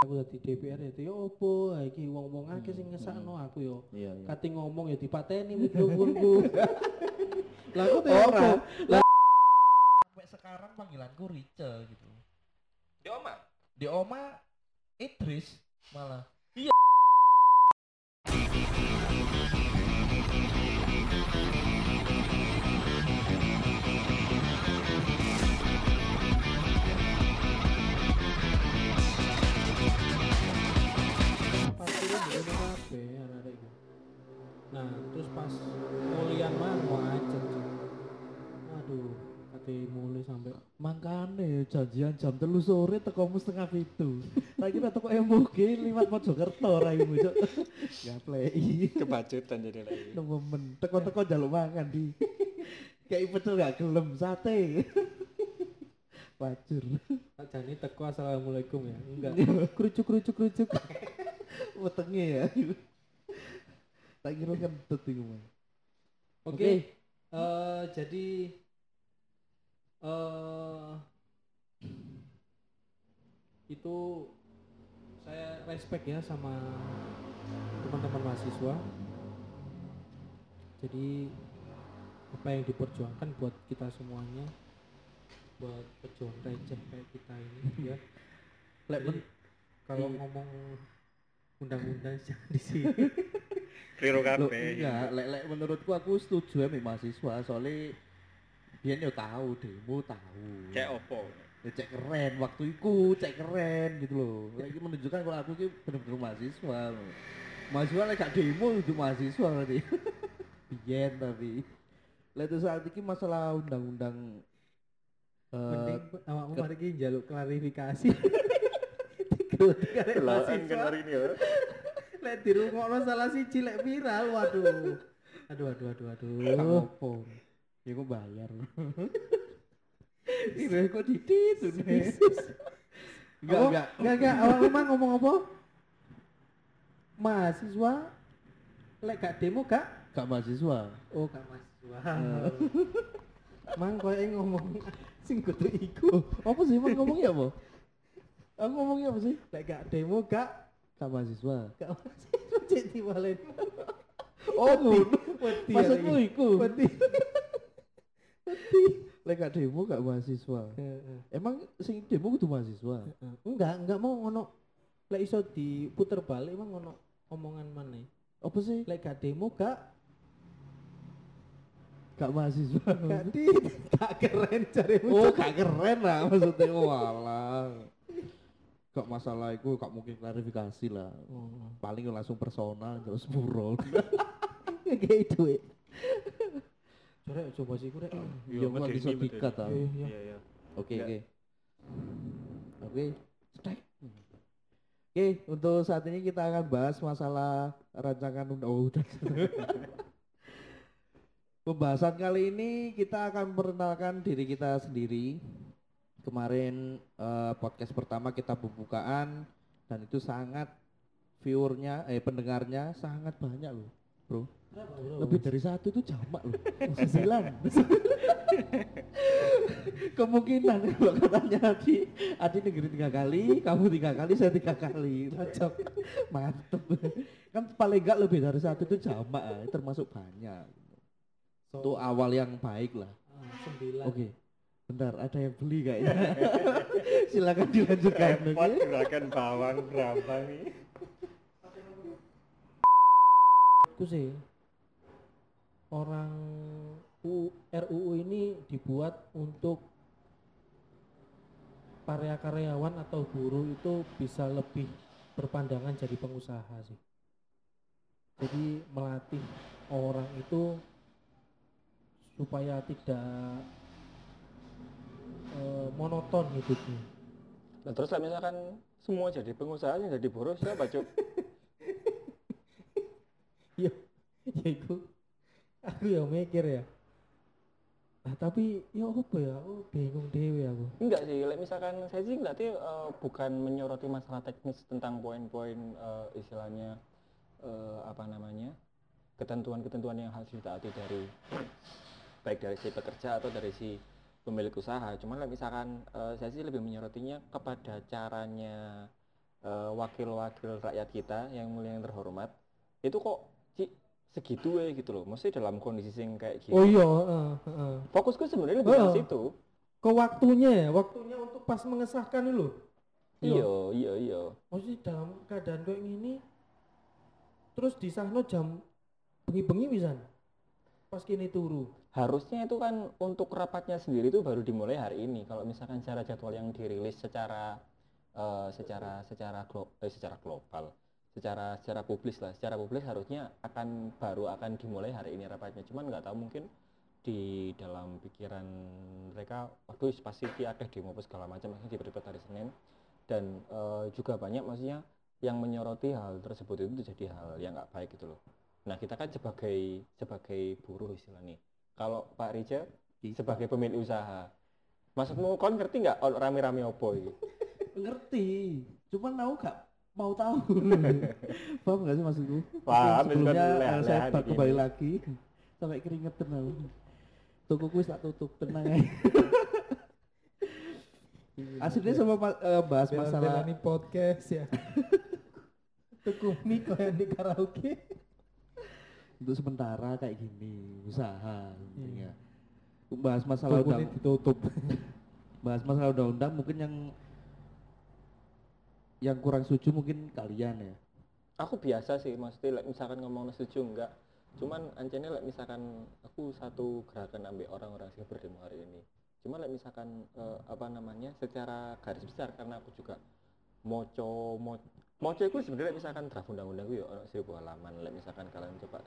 aku dadi DPR itu ya opo iki wong-wong akeh sing ngesakno aku yo Iya, iya. kate ngomong ya dipateni mikrofonku lah aku tuh Ora. lah sampai sekarang panggilanku Rice gitu. Di oma. di oma Idris malah kabeh anak-anak iku nah terus pas mulian mah wajar aduh kate mulai sampai Makane janjian jam telu sore tekomu setengah pitu. Tak kira teko MUG liwat Mojokerto raimu cuk. Gaplei. Kebacutan jadi lagi. Nemen teko-teko njaluk mangan di. Kayak pecel gak gelem sate. Wajur. jani teko assalamualaikum ya enggak kerucuk kerucuk kerucuk Wetenge ya. Tak kira kan iku mah. oke eh, jadi eh itu saya respect ya sama teman-teman mahasiswa jadi apa yang diperjuangkan buat kita semuanya buat pejuang receh kayak kita ini ya Lek kalau di- ngomong undang-undang jangan di sini Loh, kabeh. enggak, lek lek menurutku aku setuju ya mahasiswa soalnya biyen yo tahu demo tahu. Cek opo. Ya cek keren waktu itu cek keren gitu loh. Lagi menunjukkan kalau aku ki bener-bener mahasiswa. loh. Mahasiswa lek gak demo itu mahasiswa berarti. Biyen tapi. Lek itu saat ini masalah undang-undang eh mending awakmu mari ki njaluk klarifikasi Kelaan kan hari ini ya. lek dirungokno salah siji lek viral waduh. Aduh aduh aduh aduh. Ngopo. Ya kok bayar. Ini kok didit Enggak, enggak. enggak enggak awak emang ngomong apa? Mahasiswa? Lek gak demo gak? Gak mahasiswa. oh gak mahasiswa. Mang koyo ngomong sing kudu iku. Apa sih emang ngomongnya apa? Aku ngomongnya apa sih? lek gak demo gak Gak mahasiswa. gak mahasiswa cek diwalen Oh, wedi Maksudmu hari. iku? wedi Lek gak demo gak mahasiswa. Emang sing demo kudu mahasiswa. Enggak enggak mau ngono lek iso diputer balik emang ngono omongan mana Apa sih? lek gak demo gak Gak mahasiswa. gak di gak keren cari Oh, gak keren lah maksudnya. Walah. Gak masalah itu, gak mungkin klarifikasi lah. oh. Paling langsung personal terus buron. kayak itu ya coba coba sih kurek Ya medeni, bisa dikat ah. Iya. Oke oke. Oke. Oke, untuk saat ini kita akan bahas masalah rancangan undang oh, udah. Pembahasan kali ini kita akan memperkenalkan diri kita sendiri. Kemarin eh, podcast pertama kita pembukaan dan itu sangat viewernya eh pendengarnya sangat banyak loh, Bro. Lebih dari satu itu jamak loh. Sembilan. Kemungkinan kalau katanya Adi, Adi negeri tiga kali, kamu tiga kali, saya tiga kali. Cocok. Mantep. Kan paling enggak lebih dari satu itu jamak, ah, termasuk banyak. Itu awal yang baik lah. Ah, sembilan Oke. Bentar, ada yang beli kayaknya. Silakan dilanjutkan. Repot gerakan bawang berapa nih? aku sih orang U, RUU ini dibuat untuk para karyawan atau buruh itu bisa lebih berpandangan jadi pengusaha sih. Jadi melatih orang itu supaya tidak monoton hidupnya. Nah, terus lah misalkan semua jadi pengusaha yang jadi buruh siapa cuk? ya ya itu aku ya mikir ya nah tapi ya apa ya aku bingung dewe aku Enggak sih, like misalkan saya sih ngeliatnya eh, bukan menyoroti masalah teknis tentang poin-poin eh, istilahnya eh, apa namanya ketentuan-ketentuan yang harus ditaati dari baik dari si pekerja atau dari si pemilik usaha. Cuman misalkan eh, saya sih lebih menyorotinya kepada caranya eh, wakil-wakil rakyat kita yang mulia yang terhormat itu kok Ci, segitu ya gitu loh maksudnya dalam kondisi yang kayak gitu Oh iya, heeh, heeh. fokusku sebenarnya lebih ke Oh. situ Ke waktunya ya, waktunya untuk pas mengesahkan itu loh. iya iya iya Maksudnya dalam keadaan kayak gini terus disahno jam bengi-bengi pisan. Pas kini turu. Harusnya itu kan untuk rapatnya sendiri itu baru dimulai hari ini. Kalau misalkan secara jadwal yang dirilis secara eh, secara secara glo- eh, secara global secara secara publis lah. Secara publis harusnya akan baru akan dimulai hari ini rapatnya. Cuman nggak tahu mungkin di dalam pikiran mereka waduh pasti ada demo segala macam. Maksudnya dipercepat hari Senin. Dan eh, juga banyak maksudnya yang menyoroti hal tersebut itu jadi hal yang nggak baik gitu loh. Nah kita kan sebagai sebagai buruh istilahnya kalau Pak Rija sebagai pemilik usaha. Maksudmu kon ngerti nggak rame-rame opo iki? Ngerti. Cuman aku gak mau tahu. Paham gak sih maksudku? Paham, sebelumnya itu kan eh, leha-leha saya bak- kembali gini. lagi. Sampai keringetan aku. Toko kuis tak tutup tenang. Aja aslinya sama ma- eh, bahas masalah ini podcast ya. Tuku mie kayak di karaoke. Untuk sementara kayak gini usaha intinya bahas masalah Tuku undang ditutup. bahas masalah undang-undang mungkin yang yang kurang setuju mungkin kalian ya. Aku biasa sih maksudnya like, misalkan ngomong setuju enggak. Cuman ancene like, misalkan aku satu gerakan ambil orang-orang sing berdemo hari ini. Cuma like, misalkan eh, apa namanya secara garis besar karena aku juga moco mo moco itu sebenarnya like, misalkan draft undang-undang itu ya seribu halaman like, misalkan kalian coba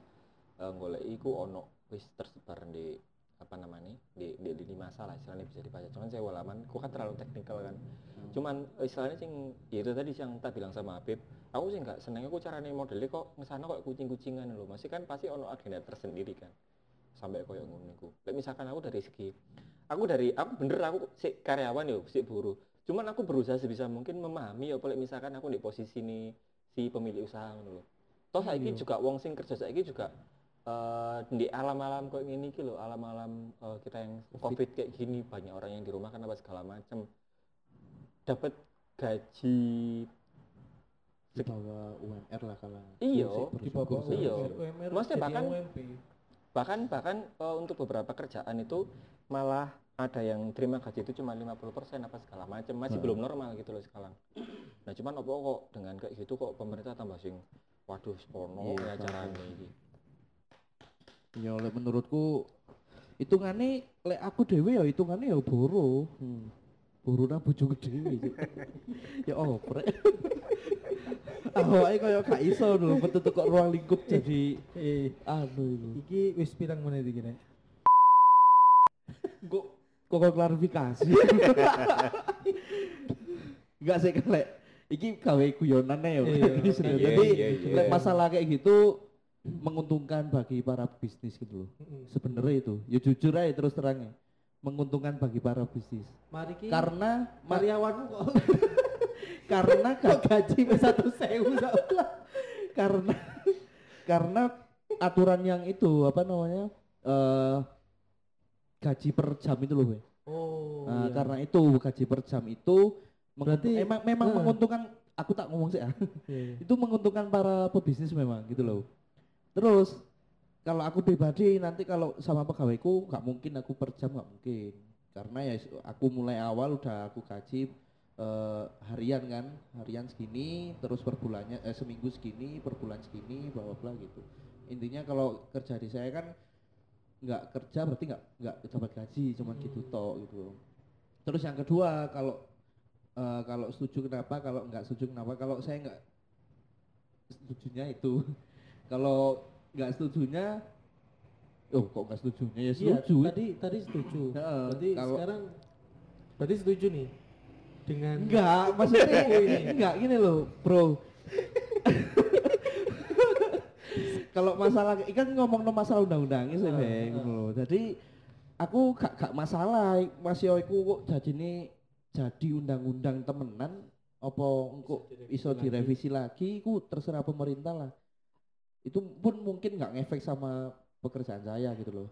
eh, golek iku ono wis tersebar di apa namanya di di, di, di masa lah istilahnya bisa dibaca. Cuman saya halaman aku kan terlalu teknikal kan. Cuman eh, istilahnya sing ya itu tadi yang tak bilang sama Habib aku sih nggak seneng aku caranya modelnya kok ngesana kok kucing-kucingan loh masih kan pasti ono agenda tersendiri kan sampai koyo ngono iku. Lek misalkan aku dari segi aku dari aku bener aku si karyawan yo si buruh. Cuman aku berusaha sebisa mungkin memahami ya boleh misalkan aku di posisi ini si pemilik usaha ngono lho. Toh saiki Iya. juga wong sing kerja saiki juga eh di alam-alam kayak gini iki lho alam-alam eh, kita yang covid kayak gini banyak orang yang di rumah kan apa segala macem dapat gaji di bawah UMR lah kalau Iya, Di bawah Iya. UMR Maksudnya bahkan- UMP. bahkan bahkan eh, untuk beberapa kerjaan itu malah ada yang terima gaji itu cuma 50% apa segala macam masih Hmm. belum normal gitu loh sekarang nah cuman apa kok dengan kayak gitu kok pemerintah tambah sing waduh spono Iya, ya caranya iki ya oleh menurutku hitungannya lek aku dewe ya hitungannya ya boro hmm. boro nang bojoku dhewe ya oprek awake kaya gak iso lho metu kok ruang lingkup jadi Eh, anu itu iki wis pirang menit iki nek? kok kok klarifikasi? Enggak sih kan lek. Iki gawe guyonan ya iya, jadi iya, iya. lek masalah kayak gitu menguntungkan bagi para bisnis gitu loh Heeh. sebenarnya itu ya jujur aja terus terangnya menguntungkan bagi para bisnis Mari ki karena karyawanmu kok karena kok ga- gaji satu sewu karena karena aturan yang itu apa namanya eh gaji per jam itu loh. Oh. Nah, iya. karena itu gaji per jam itu Berarti- emang memang eh. menguntungkan aku tak ngomong sih ya Iya. itu menguntungkan para pebisnis memang gitu loh terus kalau aku pribadi nanti kalau sama pegawaiku nggak mungkin aku per jam nggak mungkin. Karena ya aku mulai awal udah aku gaji eh, harian kan harian segini terus per bulannya eh, seminggu segini per bulan segini bla bla gitu. Intinya kalau kerja di saya kan nggak kerja berarti nggak nggak dapat gaji cuman gitu toh gitu. Terus yang kedua kalau eh, kalau setuju kenapa kalau nggak setuju kenapa kalau saya nggak setujunya itu kalau nggak setujunya oh kok nggak setujunya ya Iya, setuju tadi tadi setuju. Heeh, berarti kalau- sekarang berarti setuju nih dengan enggak maksudnya ini. enggak gini loh bro kalau masalah ikan ngomong no masalah undang-undang Beng, ah. ngono loh. jadi aku gak gak masalah masih aku kok jadi ini jadi undang-undang temenan apa engko iso direvisi lagi ku terserah pemerintah lah itu pun mungkin nggak ngefek sama pekerjaan saya gitu loh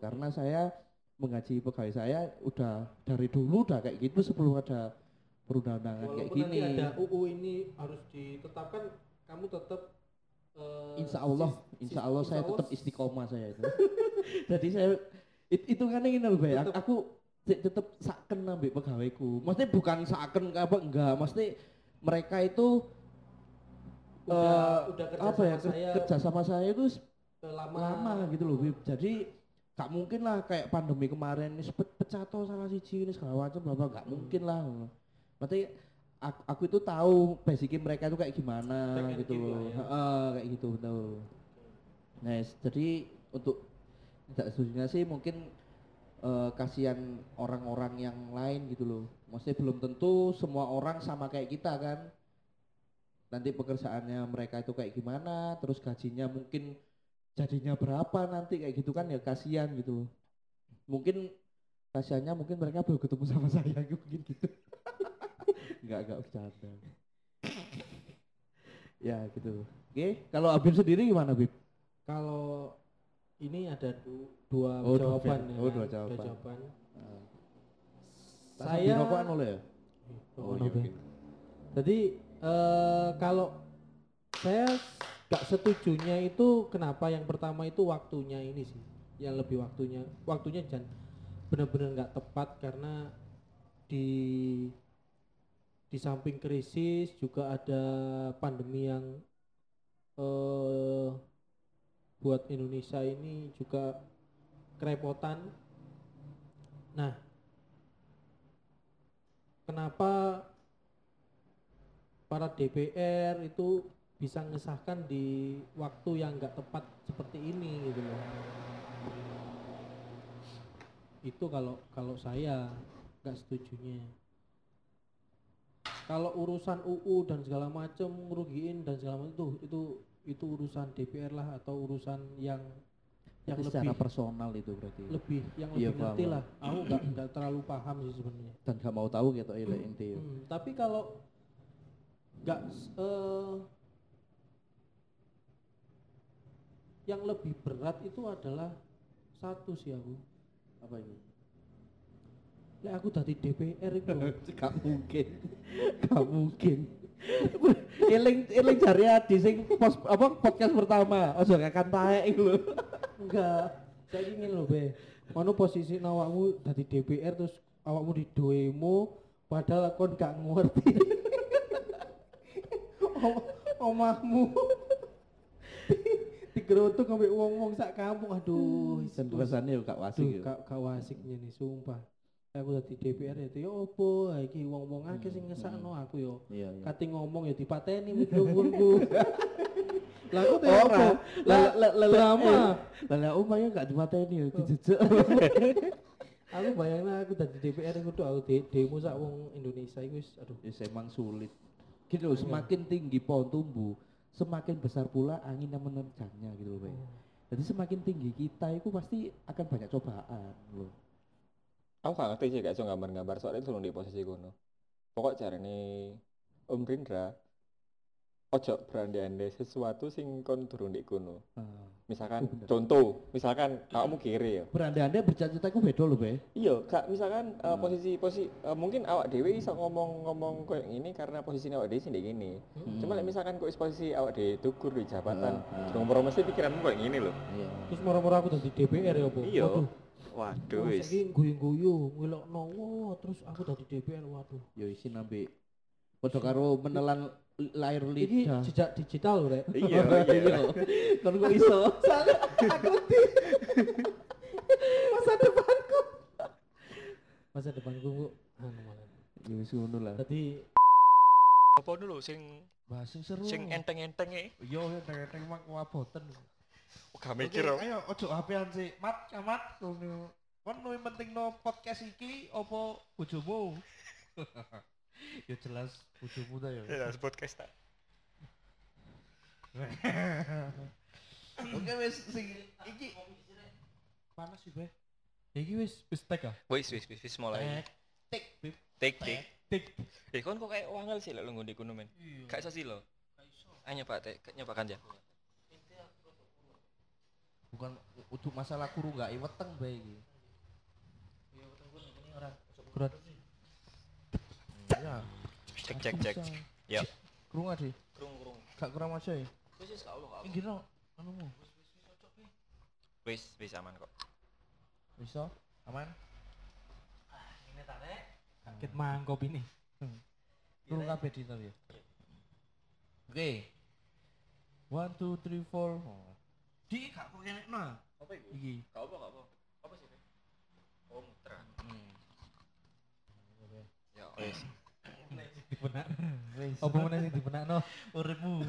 karena saya menggaji pegawai saya udah dari dulu udah kayak gitu sebelum ada perundangan kayak gini. nanti ada UU ini harus ditetapkan, kamu tetap eh, Insya Allah, insya Allah saya tetap istiqomah saya itu. Jadi saya it, itu kan ini loh. Tetep- Aku te- tetap saken ambek pegawaiku. Maksudnya bukan saken apa enggak, mesti mereka itu udah, eh, udah kerja apa ya sama saya kerja sama saya itu lama, lama gitu loh, Bib. Jadi gak mungkin lah kayak pandemi kemarin ini sepet pecah toh salah siji ini segala macam bla gak Hmm. mungkin lah. Berarti aku, aku itu tahu basicnya mereka itu kayak gimana and gitu keep loh. ya. Heeh, kayak gitu betul. Nice. Jadi untuk tidak setujunya sih mungkin eh, kasihan orang-orang yang lain gitu loh. Maksudnya belum tentu semua orang sama kayak kita kan. Nanti pekerjaannya mereka itu kayak gimana, terus gajinya mungkin jadinya berapa nanti kayak gitu kan ya kasihan gitu. Mungkin kasihannya mungkin mereka belum ketemu sama saya mungkin gitu. Enggak enggak bercanda. ya gitu. Oke, kalau Abim sendiri gimana Bib? kalau ini ada du- dua Oh, dua jawaban jawaban. ya Oh, kan? dua jawaban. saya rokokan oleh ya? Oh, Jadi eh, kalau saya gak setujunya itu kenapa yang pertama itu waktunya ini sih, yang lebih waktunya, waktunya dan benar-benar nggak tepat karena di di samping krisis juga ada pandemi yang eh, buat Indonesia ini juga kerepotan. Nah, kenapa para DPR itu bisa mengesahkan di waktu yang nggak tepat seperti ini gitu loh. Itu kalau kalau saya nggak setujunya. Kalau urusan UU dan segala macam ngerugiin dan segala macam itu itu itu urusan DPR lah atau urusan yang yang Itu lebih secara personal itu berarti. lebih yang Iya, lebih ngerti paham. lah. Aku nggak nggak terlalu paham sih sebenarnya. Dan gak mau tahu gitu ya inti. Hmm, tapi kalau nggak eh, yang lebih berat itu adalah satu sih aku. Apa itu? Lek aku dari DPR itu. Gak mungkin. Gak mungkin. Eling eling jari adi sing pos, apa podcast pertama. Ojo akan taek lho. Enggak. Saya ingin loh be. Mana posisi awakmu dari DPR terus awakmu di demo padahal kon gak ngerti. Om- Omahmu digerotok sampai wong-wong sak kampung aduh Dan wis- rasanya yo gak wasik Duh, yo. gak gak wasiknya nih sumpah. Aku dari DPR itu ya opo iki wong-wong akeh sing ngesakno aku yo. Iya iya. Kati ngomong ya dipateni mikrofonku. Lah aku tuh ya Ora. opo? Lah Lah lah lah umumnya gak dimateni yo dijejek. Aku bayangin aku dari DPR itu aku de- demo sak wong Indonesia itu aduh. Ya emang sulit. Gitu loh, semakin tinggi pohon tumbuh, semakin besar pula angin yang menerjangnya gitu loh, Bay. Jadi semakin tinggi kita itu pasti akan banyak cobaan loh. Aku gak ngerti sih gak iso gambar-gambar soalnya turun di posisi kono. Pokok carane Om Rindra ojo berandai-andai sesuatu sing kon turun di kono. Ah. Misalkan Itu bener. contoh, misalkan kamu kiri ya. Berandai-andai bercita-cita itu beda loh, Bay. Iya, kak misalkan uh, Hmm. posisi posisi uh, mungkin awak dewi bisa ngomong-ngomong kayak gini karena posisinya awak dewi sih gini. Cuma like, misalkan kok posisi awak dewi tukur di jabatan, Hmm, hmm. hmm. ngomong mesti pikiranmu kayak gini loh. Iya. Terus moro-moro aku dari DPR ya opo. Iya. Waduh. Wis. iki guyu-guyu ngelokno wah terus aku dari DPR waduh. Yo isi nambe. Padha karo menelan layar Ini lidah. jejak digital loh, Rek. Iya, iya. Kan kok iso? Masa depanku. Masa depanku Bu. anu malah. Ya wis ngono lah. Tadi Apa dulu sing Bahas sing seru. sing enteng-enteng e? Yo enteng-enteng mak waboten. Gak mikir Ayo ojo HP-an sih. Mat, mat. Kon luwih penting no podcast iki apa bojomu? ya jelas bojomu ta ya. Ya, podcast tak. Oke wis sing iki panas sih, Be. iki wis wis tek ah. Wis wis wis wis mulai. Tik, Bib. Tik tik. Tik. Eh kon kok kayak wangel sih lek lu ngondi kuno men. Gak iso sih lo. Ayo nyoba tek, nyobakan ya. Bukan untuk masalah kuru gak iweteng bae iki. Berat. Ya, Cek cek cek. Ya. Kurang aja. Krung krung. Gak kurang aja ya. Wis wis gak no, anumu. Wis wis aman kok. Bisa? Aman? Ini tane. Kaget mangkop ini. Kurang kabeh di ya. Oke. One, two, three, four. Oh. Di gak kok kene nah. Apa iku? Iki. Gak apa gak apa. Apa sih? Oh, muter. Hmm. Ya wis. Dipenak. Apa meneh sing dipenakno? Uripmu.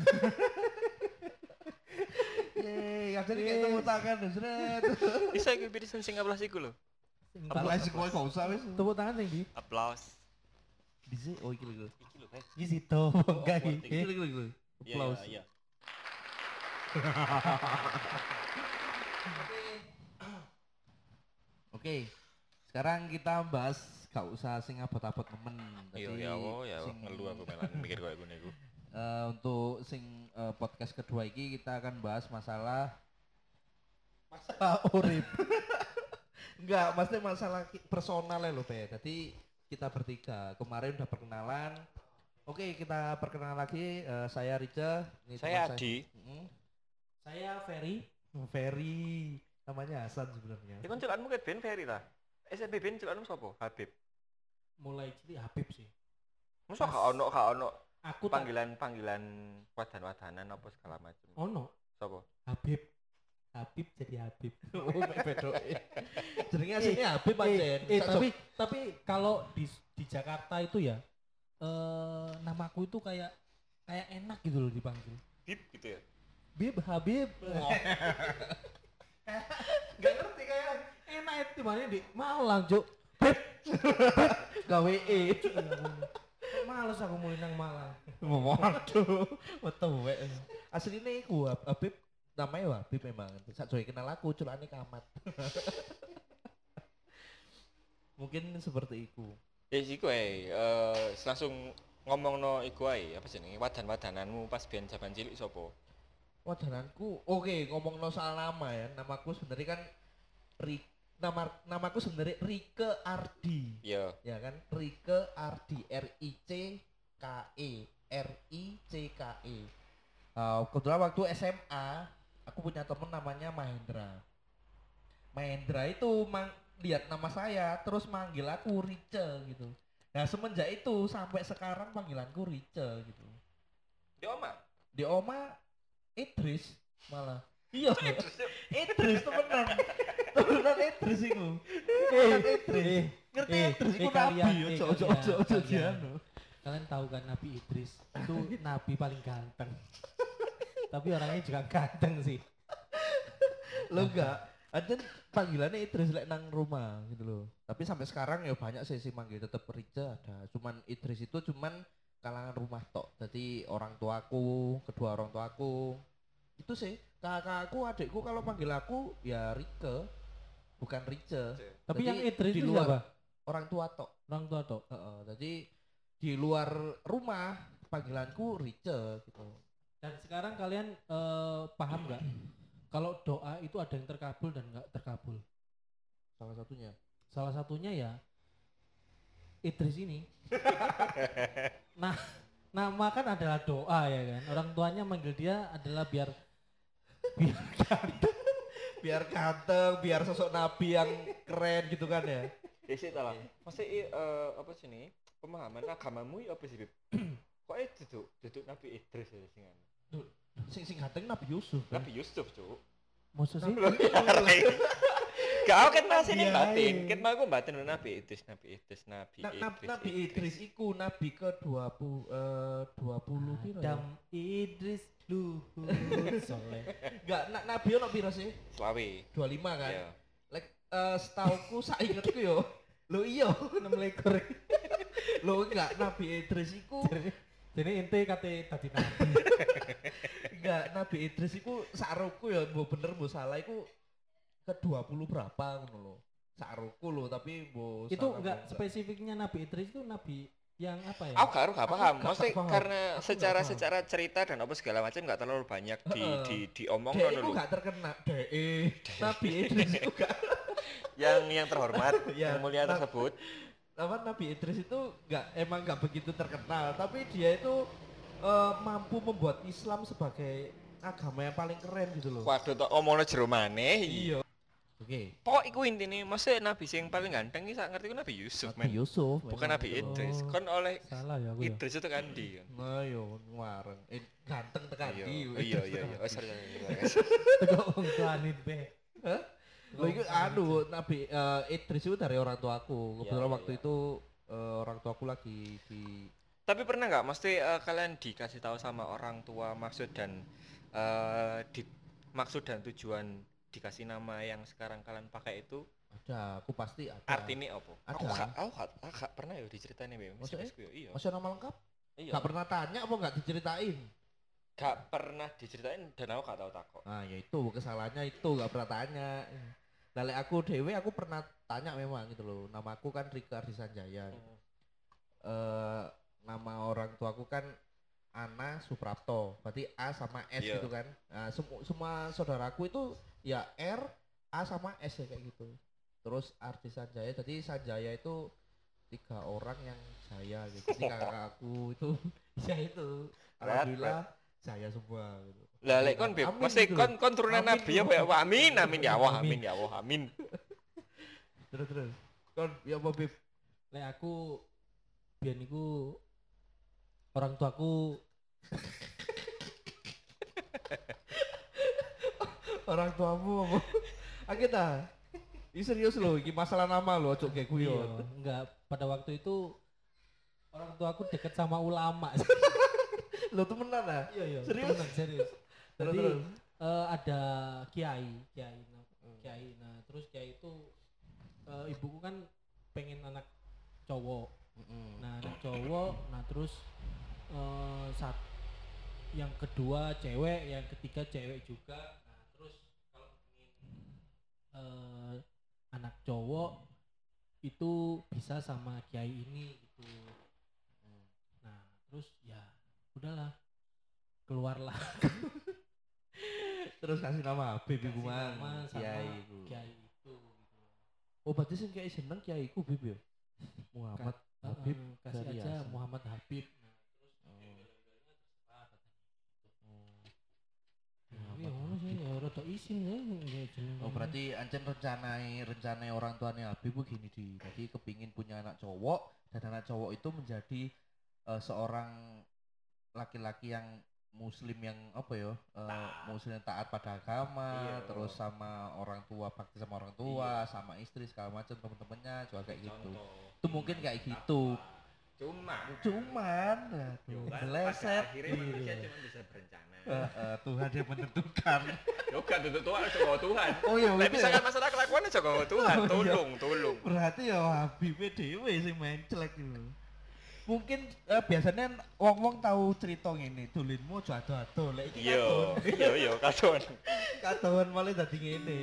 Yeay, kadang kayak tepuk tangan deh, seret. Bisa iku pirisan sing aplaus iku lho. Sih kowe gak usah wis. Tepuk tangan sing di. Aplaus. Bisa, oh iki lho. Iki lho. Iki situ enggak buat iki. Iki lho, iki lho. Iya Applause. iya. iya. Oke. Sekarang kita bahas gak usah sing abot-abot nemen. Iya ya oh ya sing- ngelu aku melan mikir koyo ngene iku. Eh, untuk sing eh, podcast kedua ini kita akan bahas masalah Masalah urip. Enggak, maksudnya masalah personal ya lho, Be. Jadi kita bertiga kemarin udah perkenalan. Oke kita perkenalan lagi. Eh, saya Rica. Ini Saya Adi. Mm-mm. Saya Ferry. Ferry namanya Hasan sebenarnya. Ya kan celanmu ket Ben Ferry ta. SMP Ben celanmu sapa? Habib. Mulai cilik Habib sih. Masa Mas. gak ono gak ono Aku tak panggilan-panggilan wadan-wadanan apa segala macam. ono Sapa? Habib. Habib jadi Habib. Oh, mek bedoke. Jenenge Eh, aslinya Habib eh, aja. eh, tapi tapi kalau di di Jakarta itu ya eh namaku itu kayak kayak enak gitu loh dipanggil. Bib gitu ya. Bib Habib. Gak ngerti kayak enak itu mana di Malang, Cuk. Bib. gawe e. Males aku mulai nang Malang. Waduh, metu wek. Asline iku Hab- Habib namanya Habib memang. Sak kenal aku culane kamat. Mungkin seperti itu. Ya iku ae eh langsung ngomongno iku ae apa jenenge wadan-wadananmu pas biyen jaman cilik sapa? Wadananku, oke ngomong no soal nama ya. Namaku sebenarnya kan Ri, nama namaku sebenarnya Rike Ardi. Ya. Ya kan? Rike Ardi R I C K E R I C K E. Uh, kebetulan waktu SMA aku punya temen namanya Mahendra. Mahendra itu mang lihat nama saya terus manggil aku Rice gitu. Nah semenjak itu sampai sekarang panggilanku Rice gitu. Di oma. Di oma Idris malah. Iya. Idris temenan. Temenan Idris iku. Temenan Idris. Ngerti eh, Idris iku eh, nabi eh, ojo ojo kalian, ojo ojo kalian. dianu. Kalian tahu kan Nabi Idris itu nabi paling ganteng. Tapi orangnya juga ganteng sih. Lo enggak ada panggilannya Idris lek nang rumah gitu loh. Tapi sampai sekarang ya banyak sih sih manggil tetap Rica ada. Cuman Idris itu cuman kalangan rumah tok. Jadi orang tuaku, kedua orang tuaku. Itu sih kakakku, adikku kalau panggil aku ya Rike, bukan Rice. Tapi Jadi yang Idris di itu luar siapa? orang tua tok. Orang tua toh. Heeh, jadi di luar rumah panggilanku Rice gitu. Dan sekarang kalian eh, paham nggak? Kalau doa itu ada yang terkabul dan nggak terkabul. Salah satunya. Salah satunya ya Idris ini. nah, nama kan adalah doa ya kan. Orang tuanya manggil dia adalah biar biar ganteng. Biar ganteng, biar sosok nabi yang keren gitu kan ya. Ya sih lah. Masa eh apa sih nih? Pemahaman agamamu ya apa sih, Bib? Kok eh duduk duduk Nabi Idris ya sing anu? Sing sing ganteng Nabi Yusuf. kan? Nabi Yusuf, Cuk. Maksud sih? Gak kan masih nih Iya, batin. iya. Ket mau aku batin dulu Nabi Idris, Nabi Idris, Nabi Na- na- Idris. Nabi Idris iku nabi ke 20 eh 20 piro ya? Adam Idris Luhur Soleh. Enggak, na- nabi ono piro sih? Selawe. 25 kan. Iya. Lek eh setauku saingetku yo. Lo iya, 6 lekor. lo enggak Nabi Idris iku Jadi ente kate tadi nabi. enggak Nabi Idris iku saruku ya mbok bener mbok salah iku ke 20 berapa ngono lho. Saruku lho tapi mbok itu enggak spesifiknya nabi Idris itu nabi yang apa ya? Aku gak gak paham. gak Maksudnya paham. karena Aku secara paham. secara cerita dan apa segala macam nggak terlalu banyak di Heeh. di diomong ngono iku lho. gak terkena DE Nabi Idris iku gak Yang yang terhormat, Ya, yang mulia tersebut. apa Nabi Idris itu nggak emang nggak begitu terkenal, tapi dia itu eh, mampu membuat Islam sebagai agama yang paling keren gitu loh. Waduh tok omongno jero maneh. Iya. Oke. Pokok iku intine, maksudnya nabi sing paling ganteng iki sak ngerti ku Nabi Yusuf, Nabi men. Yusuf. Bukan. Nabi Idris. Oh. Kon oleh Salah ya aku ya. Idris itu kan di. Nah, yo ngareng. Eh, ganteng tekan Iya, di. iya, iya, iya. Oh, sorry. Tegok wong tuane be. Hah? Lo itu anu Nabi eh, Idris itu dari orang tuaku. Kebetulan iya, waktu iya. itu eh, orang tuaku lagi di Tapi pernah nggak, mesti eh, kalian dikasih tahu sama orang tua maksud dan eh, di maksud dan tujuan dikasih nama yang sekarang kalian pakai itu ada, aku pasti ada. artinya apa? Ada. Aku gak, aku gak, aku gak pernah ya diceritain ya, Maksudnya? Iya. Masih nama lengkap? Iya. Gak pernah tanya apa nggak diceritain? Gak pernah diceritain dan aku gak tahu takut. Nah, ya itu kesalahannya itu nggak pernah tanya. Dari aku dewe aku pernah tanya memang gitu loh. Nama aku kan Rika Ardisanjaya. Hmm. Eh nama orang tuaku kan Ana Suprapto. Berarti A sama S Iya. gitu kan. Nah, semu- semua saudaraku itu ya R, A sama S ya kayak gitu. Terus Ardi Sanjaya. Jadi Sanjaya itu tiga orang yang saya gitu. Jadi kakak aku itu ya itu. Alhamdulillah saya semua gitu. Lah lek kon Beb, mesti gitu kon kon turunan nabi ya gitu. Pak. Wah, Amin, amin ya Allah, amin ya Allah, amin. Terus terus. Kon ya apa Bib? Lek aku biyen niku orang tuaku Orang tuamu apa? Akita. Ini serius loh, ini masalah nama loh, ojo kayak iya, guyon. enggak pada waktu itu orang tuaku deket sama ulama. Lo temenan ah? Iya iya. Serius? temenan, serius. Jadi terus. eh, ada kiai, kiai, nah, kiai. Nah terus kiai itu eh, ibuku kan pengen anak cowok. Nah anak cowok, nah terus eh, saat yang kedua cewek, yang ketiga cewek juga. Nah terus kalau ingin eh, anak cowok itu bisa sama kiai ini gitu. Nah terus ya udahlah keluarlah Terus kasih nama nama sama kiai iku. kiai itu gitu. Oh berarti sih kiai seneng kiai iku Bib ya? Muhammad Habib kasih aja. Muhammad Habib. Nah, terus Oh. gara-garanya terserah katanya. Oh. Nah, iya ya rada isin ya ya jeneng. Oh berarti ancen rencanai rencanai orang tuanya Habib ku gini di. Jadi kepingin punya anak cowok dan anak cowok itu menjadi eh, seorang laki-laki yang muslim yang apa ya eh, muslim yang taat pada agama Iya. terus sama orang tua bakti sama orang tua sama istri segala macam temen-temennya juga kayak gitu itu mungkin kayak gitu Cuma cuman aduh, meleset manusia cuma bisa berencana. Eh, eh, Tuhan yang menentukan Yo gak tuntut Tuhan, coba Tuhan. oh iya ya? misalkan masalah kelakuan coba Tuhan, Oh, iya. tolong, tolong. berarti ya Habib dhewe sing main celek gitu. Mungkin eh, biasanya wong-wong tahu cerita ngene, dolinmu aja ado-ado. Lek iki Iya, iya, iya, kadon. katon malah dadi ngene.